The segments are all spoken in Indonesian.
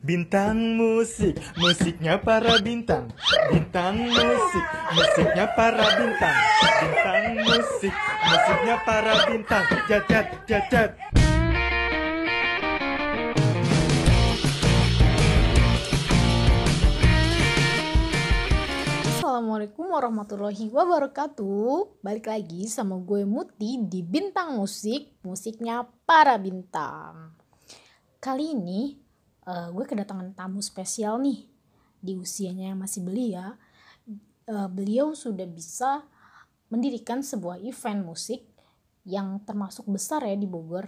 Bintang musik, musiknya para bintang. Bintang musik, musiknya para bintang. Bintang musik, musiknya para bintang. Jajat, jajat. Assalamualaikum warahmatullahi wabarakatuh Balik lagi sama gue Muti di Bintang Musik Musiknya para bintang Kali ini uh, gue kedatangan tamu spesial nih Di usianya yang masih belia uh, Beliau sudah bisa mendirikan sebuah event musik Yang termasuk besar ya di Bogor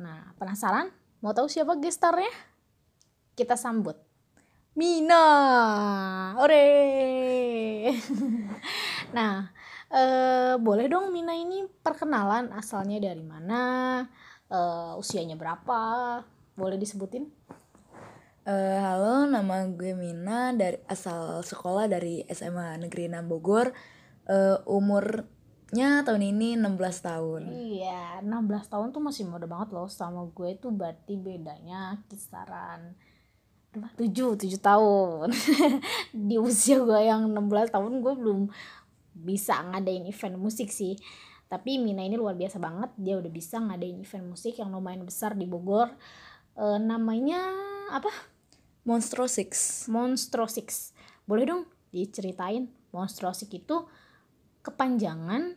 Nah penasaran? Mau tahu siapa gestarnya? Kita sambut Mina, ore. nah, eh, boleh dong Mina ini perkenalan asalnya dari mana, usianya berapa, boleh disebutin? Uh, halo, nama gue Mina dari asal sekolah dari SMA Negeri 6 Bogor. Uh, umurnya tahun ini 16 tahun. Iya, 16 tahun tuh masih muda banget loh. Sama gue tuh berarti bedanya kisaran tujuh tujuh tahun. Di usia gue yang 16 tahun gue belum bisa ngadain event musik sih. Tapi Mina ini luar biasa banget. Dia udah bisa ngadain event musik yang lumayan besar di Bogor. E, namanya apa Monstro Six Monstro Six boleh dong diceritain Monstro Six itu kepanjangan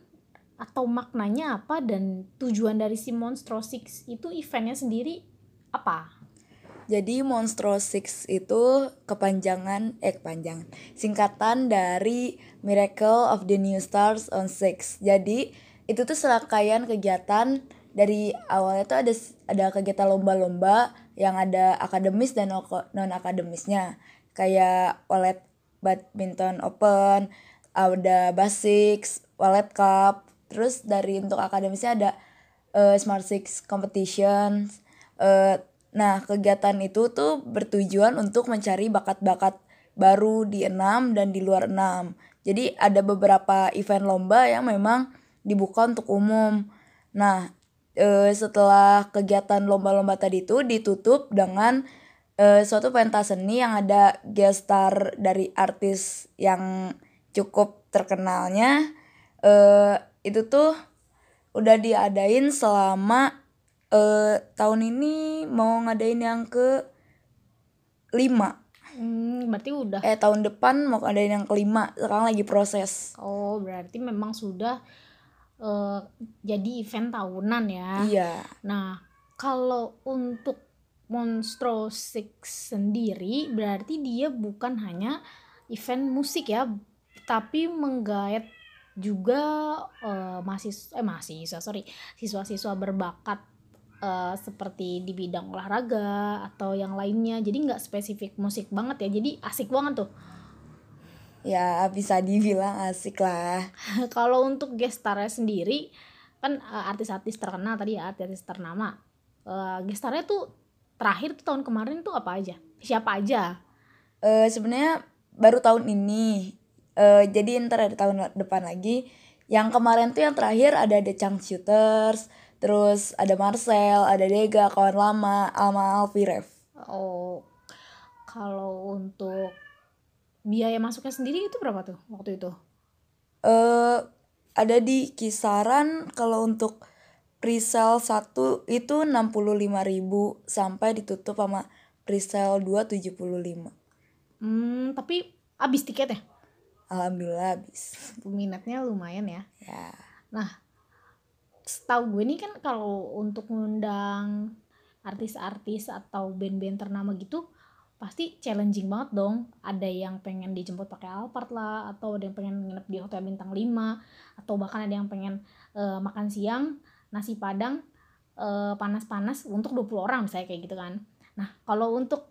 atau maknanya apa dan tujuan dari si Monstro Six itu eventnya sendiri apa? Jadi Monstro Six itu kepanjangan eh kepanjangan singkatan dari Miracle of the New Stars on Six. Jadi itu tuh serangkaian kegiatan dari awalnya tuh ada ada kegiatan lomba-lomba yang ada akademis dan non akademisnya kayak wallet badminton open ada basics wallet cup terus dari untuk akademisnya ada uh, smart six competition uh, Nah, kegiatan itu tuh bertujuan untuk mencari bakat-bakat baru di enam dan di luar enam. Jadi ada beberapa event lomba yang memang dibuka untuk umum. Nah, e, setelah kegiatan lomba-lomba tadi itu ditutup dengan e, suatu pentas seni yang ada gestar dari artis yang cukup terkenalnya. E, itu tuh udah diadain selama uh, tahun ini mau ngadain yang ke lima Hmm, berarti udah. Eh tahun depan mau ngadain yang kelima. Sekarang lagi proses. Oh, berarti memang sudah uh, jadi event tahunan ya. Iya. Nah, kalau untuk Monstro Six sendiri berarti dia bukan hanya event musik ya, tapi menggait juga uh, mahasiswa eh mahasiswa sorry siswa-siswa berbakat uh, seperti di bidang olahraga atau yang lainnya jadi nggak spesifik musik banget ya jadi asik banget tuh ya bisa dibilang asik lah. Kalau untuk gestarnya sendiri kan uh, artis-artis terkenal tadi ya artis ternama. Uh, gestarnya tuh terakhir tuh tahun kemarin tuh apa aja? Siapa aja? Uh, sebenarnya baru tahun ini. Uh, jadi ntar ada tahun depan lagi. Yang kemarin tuh yang terakhir ada The Chang Shooters Terus ada Marcel, ada Dega, kawan lama, Alma Alfirev. Oh, kalau untuk biaya masuknya sendiri itu berapa tuh waktu itu? Eh, uh, ada di kisaran kalau untuk presale satu itu 65.000 sampai ditutup sama presale 2 75. Hmm, tapi habis tiket ya? Alhamdulillah habis. Peminatnya lumayan ya. Ya. Nah, setahu gue nih kan kalau untuk ngundang artis-artis atau band-band ternama gitu pasti challenging banget dong. Ada yang pengen dijemput pakai Alphard lah atau ada yang pengen nginep di hotel bintang 5 atau bahkan ada yang pengen uh, makan siang nasi padang uh, panas-panas untuk 20 orang misalnya kayak gitu kan. Nah kalau untuk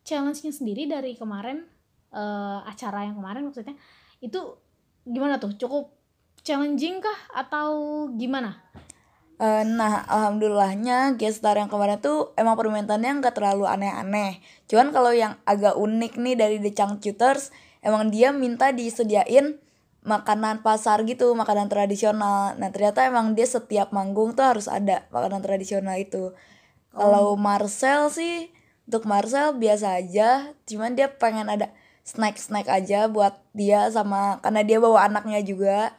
challenge-nya sendiri dari kemarin uh, acara yang kemarin maksudnya itu gimana tuh? Cukup challenging kah? Atau gimana? Uh, nah, alhamdulillahnya gestar yang kemarin tuh emang permintaannya nggak terlalu aneh-aneh. Cuman kalau yang agak unik nih dari The Changcuters, emang dia minta disediain makanan pasar gitu, makanan tradisional. Nah, ternyata emang dia setiap manggung tuh harus ada makanan tradisional itu. Oh. Kalau Marcel sih untuk Marcel biasa aja cuman dia pengen ada snack snack aja buat dia sama karena dia bawa anaknya juga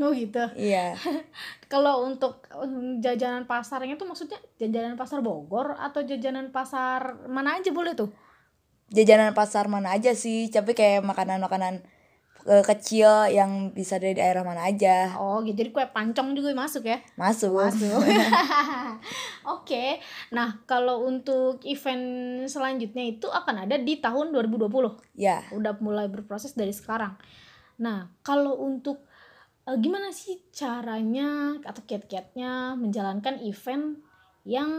oh gitu. Iya. Kalau untuk um, jajanan pasarnya tuh maksudnya jajanan pasar Bogor atau jajanan pasar mana aja boleh tuh? Jajanan pasar mana aja sih tapi kayak makanan-makanan eh, kecil yang bisa dari daerah mana aja. Oh gitu. Jadi kue pancong juga masuk ya? Masuk. Masuk. Oke. Nah kalau untuk event selanjutnya itu akan ada di tahun 2020 ya udah mulai berproses dari sekarang. Nah kalau untuk eh, gimana sih caranya atau kiat-kiatnya menjalankan event yang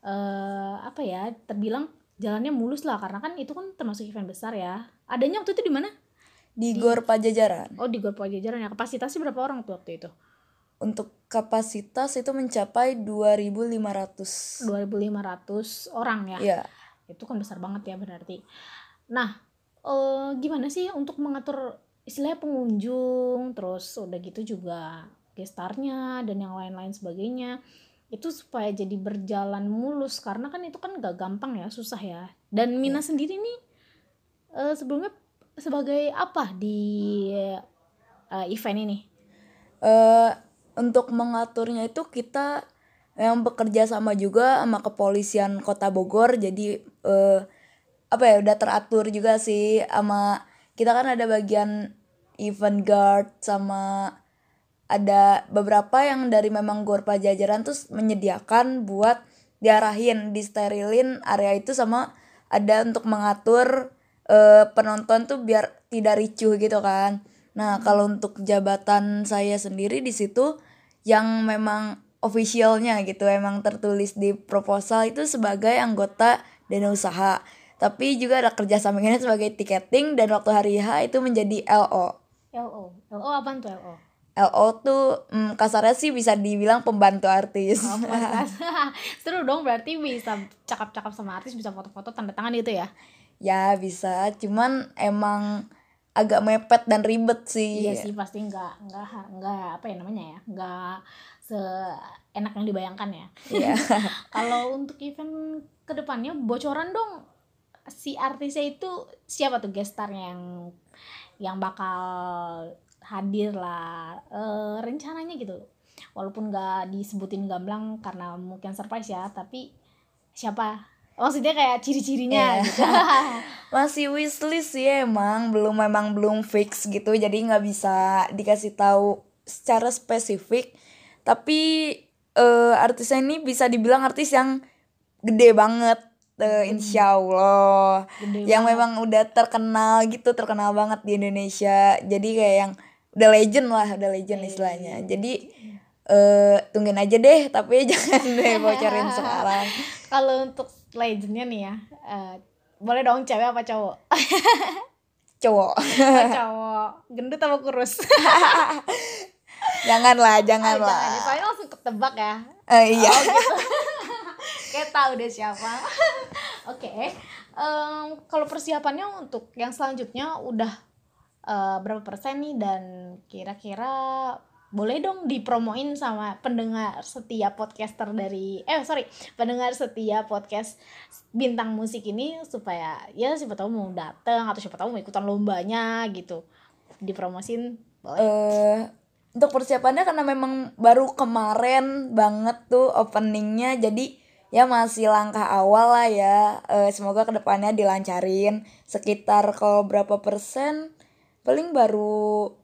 eh, apa ya terbilang jalannya mulus lah? Karena kan itu kan termasuk event besar ya. Adanya waktu itu di mana? Di Gor Pajajaran. Oh di Gor Pajajaran ya. Kapasitasnya berapa orang tuh waktu itu? Untuk kapasitas itu mencapai 2500 2500 orang ya? Ya itu kan besar banget ya berarti. Nah eh, gimana sih untuk mengatur istilahnya pengunjung terus udah gitu juga gestarnya dan yang lain-lain sebagainya. Itu supaya jadi berjalan mulus karena kan itu kan gak gampang ya susah ya. Dan Mina sendiri nih eh, sebelumnya sebagai apa di eh, event ini? Eh untuk mengaturnya itu kita yang bekerja sama juga sama kepolisian kota Bogor. Jadi eh apa ya udah teratur juga sih sama kita kan ada bagian event guard sama ada beberapa yang dari memang Gor Pajajaran terus menyediakan buat diarahin disterilin area itu sama ada untuk mengatur eh, penonton tuh biar tidak ricuh gitu kan. Nah, kalau untuk jabatan saya sendiri di situ yang memang officialnya gitu emang tertulis di proposal itu sebagai anggota dana usaha. Tapi juga ada kerja sampingannya sebagai tiketing dan waktu hari H itu menjadi LO. LO LO apa tuh LO LO tuh mm, kasarnya sih bisa dibilang pembantu artis. Oh, seru dong berarti bisa cakap-cakap sama artis bisa foto-foto tanda tangan gitu ya ya bisa, cuman emang agak mepet dan ribet sih. Iya sih pasti nggak nggak nggak apa ya namanya ya nggak seenak yang dibayangkan ya. Iya. Kalau untuk event ke depannya bocoran dong si artisnya itu siapa tuh gestarnya yang yang bakal hadir lah Eh, rencananya gitu walaupun nggak disebutin gamblang karena mungkin surprise ya tapi siapa maksudnya kayak ciri-cirinya Iya. gitu Masih wishlist sih emang, belum memang belum fix gitu. Jadi nggak bisa dikasih tahu secara spesifik. Tapi eh artisnya ini bisa dibilang artis yang gede banget. Eh, insya Allah Gede yang memang udah terkenal gitu terkenal banget di Indonesia. Jadi kayak yang udah legend lah udah legend istilahnya. jadi eh tungguin aja deh tapi jangan deh bocorin sekarang. Kalau untuk legendnya nih ya eh, boleh dong cewek apa cowok? Cowok. Oh, cowok. Gendut apa kurus? Jangan lah Ah, jangan soalnya langsung ketebak ya. Eh, iya. Oh, gitu. Kayak tahu deh siapa. Oke em, kalau persiapannya untuk yang selanjutnya udah eh, berapa persen nih? Dan kira-kira boleh dong dipromoin sama pendengar setia podcaster dari eh sorry pendengar setia podcast bintang musik ini supaya ya siapa tahu mau datang atau siapa tahu mau ikutan lombanya gitu. Dipromosin boleh. Eh untuk persiapannya karena memang baru kemarin banget tuh openingnya jadi ya masih langkah awal lah ya. Eh, semoga ke depannya dilancarin. Sekitar kalau berapa persen? Paling baru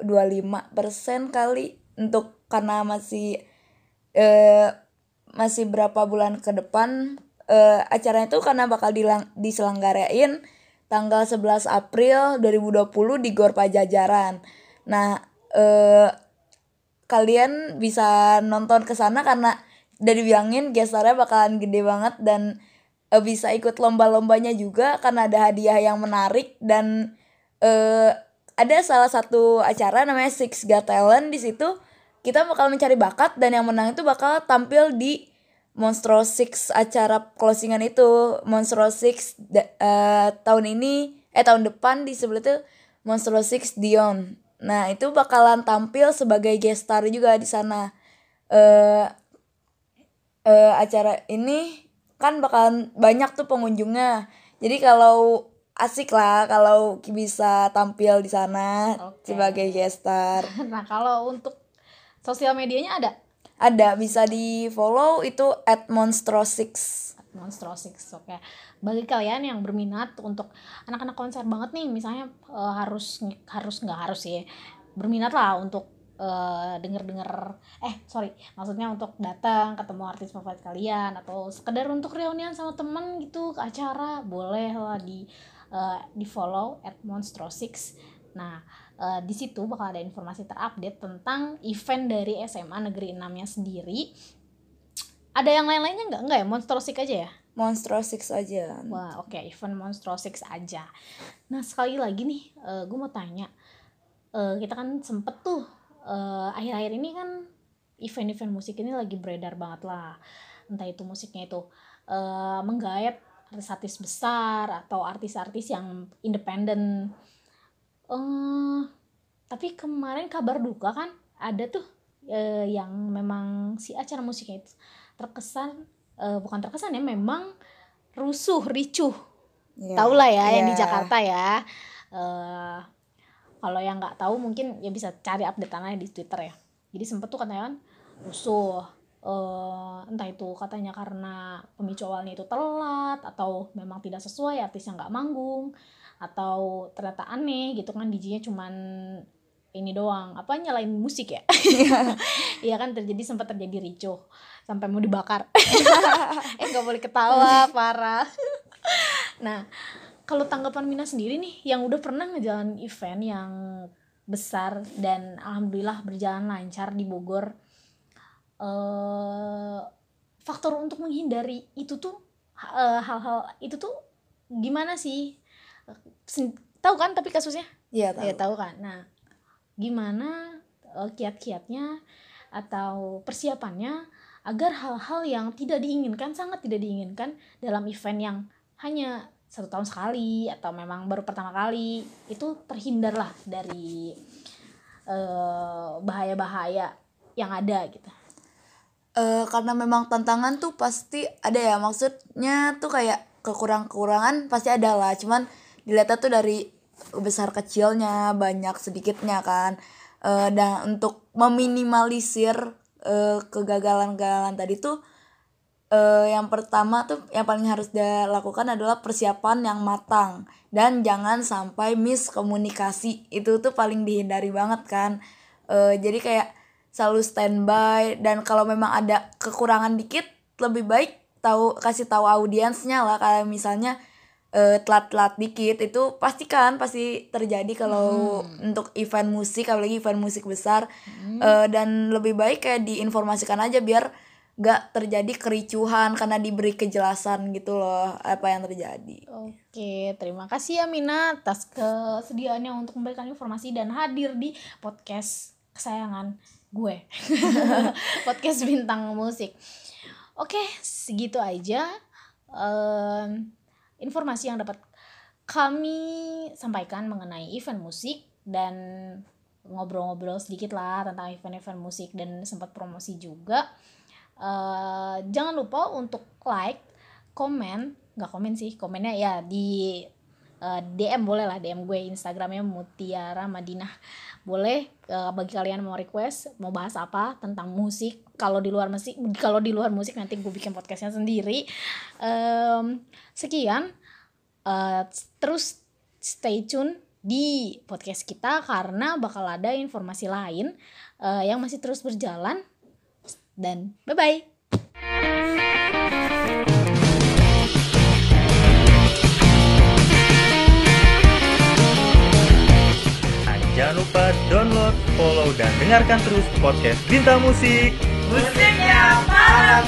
25 persen kali untuk karena masih eh masih berapa bulan ke depan eh acaranya itu karena bakal dilang, diselenggarain tanggal 11 April 2020 di Gor Pajajaran. Nah, eh kalian bisa nonton ke sana karena udah dibilangin gestarnya bakalan gede banget dan eh, bisa ikut lomba-lombanya juga karena ada hadiah yang menarik dan eh ada salah satu acara namanya Six Got Talent di situ. Kita bakal mencari bakat dan yang menang itu bakal tampil di Monstro Six acara closingan itu. Monstro Six eh, tahun ini eh tahun depan di sebelah itu Monstro Six Dion. Nah itu bakalan tampil sebagai guest star juga di sana. Eh eh, acara ini kan bakalan banyak tuh pengunjungnya. Jadi kalau asik lah kalau bisa tampil di sana Oke. sebagai guest star. Nah kalau untuk sosial medianya ada? Ada bisa di follow itu at monstro6 Monstro Six oke. Bagi kalian yang berminat untuk anak-anak konser banget nih misalnya eh, harus harus nggak harus ya berminat lah untuk eh, denger-denger eh sorry maksudnya untuk datang ketemu artis favorit kalian atau sekedar untuk reunian sama temen gitu ke acara boleh lah di eh, di follow at Monstro Six nah eh, di situ bakal ada informasi terupdate tentang event dari SMA Negeri 6 nya sendiri. Ada yang lain-lainnya nggak? Nggak ya? Monstro Six aja ya? Monstro6 aja. Wah, oke, event Monstro Six aja. Nah, sekali lagi nih, gue mau tanya. Eh, kita kan sempet tuh, eh, akhir-akhir ini kan event-event musik ini lagi beredar banget lah. Entah itu musiknya itu eh, menggayat artis-artis besar atau artis-artis yang independen. eh tapi kemarin kabar duka kan ada tuh eh, yang memang si acara musiknya itu terkesan eh, bukan terkesan ya memang rusuh ricuh Ya, tau lah ya yang di ya. Jakarta ya eh kalau yang nggak tahu mungkin ya bisa cari update tanahnya di Twitter ya. Jadi sempet tuh katanya kan rusuh eh entah itu katanya karena pemicu awalnya itu telat atau memang tidak sesuai artisnya nggak manggung atau ternyata aneh gitu kan DJ-nya cuman ini doang. Apa nyalain musik ya? Iya. Kan terjadi sempat terjadi ricuh sampai mau dibakar. Eh nggak boleh ketawa parah. Nah kalau tanggapan Mina sendiri nih yang udah pernah ngejalanin event yang besar dan alhamdulillah berjalan lancar di Bogor eh faktor untuk menghindari itu tuh eh, hal-hal itu tuh gimana sih? Tahu kan tapi kasusnya? Iya tahu. ya tahu kan? Nah gimana eh, kiat-kiatnya atau persiapannya agar hal-hal yang tidak diinginkan sangat tidak diinginkan dalam event yang hanya satu tahun sekali atau memang baru pertama kali itu terhindar lah dari eh, bahaya-bahaya yang ada gitu. Eh, karena memang tantangan tuh pasti ada ya maksudnya tuh kayak kekurangan-kekurangan pasti ada lah cuman dilihatnya tuh dari besar kecilnya banyak sedikitnya kan. Eh, dan untuk meminimalisir eh, kegagalan-kegagalan tadi tuh eh, yang pertama tuh yang paling harus dilakukan adalah persiapan yang matang dan jangan sampai miskomunikasi. Itu tuh paling dihindari banget kan. Eh, jadi kayak selalu standby dan kalau memang ada kekurangan dikit lebih baik tahu kasih tahu audiensnya lah. Kayak misalnya eh, telat-telat dikit itu pasti kan pasti terjadi kalau untuk event musik apalagi event musik besar. Eh, dan lebih baik kayak diinformasikan aja biar gak terjadi kericuhan karena diberi kejelasan gitu loh apa yang terjadi Oke, terima kasih ya Mina atas kesediaannya untuk memberikan informasi dan hadir di podcast kesayangan gue. podcast bintang musik. Oke, segitu aja em, informasi yang dapat kami sampaikan mengenai event musik dan ngobrol-ngobrol sedikit lah tentang event-event musik dan sempat promosi juga. Eh, jangan lupa untuk like, komen, nggak komen sih, komennya ya di eh, DM boleh lah DM gue Instagramnya Mutiara Madinah boleh eh, bagi kalian mau request mau bahas apa tentang musik kalau di luar musik kalau di luar musik nanti gue bikin podcastnya sendiri. Em, sekian. Eh, terus stay tune di podcast kita karena bakal ada informasi lain eh, yang masih terus berjalan dan bye bye Nah, jangan lupa download, follow, dan dengarkan terus podcast Bintang Musik. Musiknya para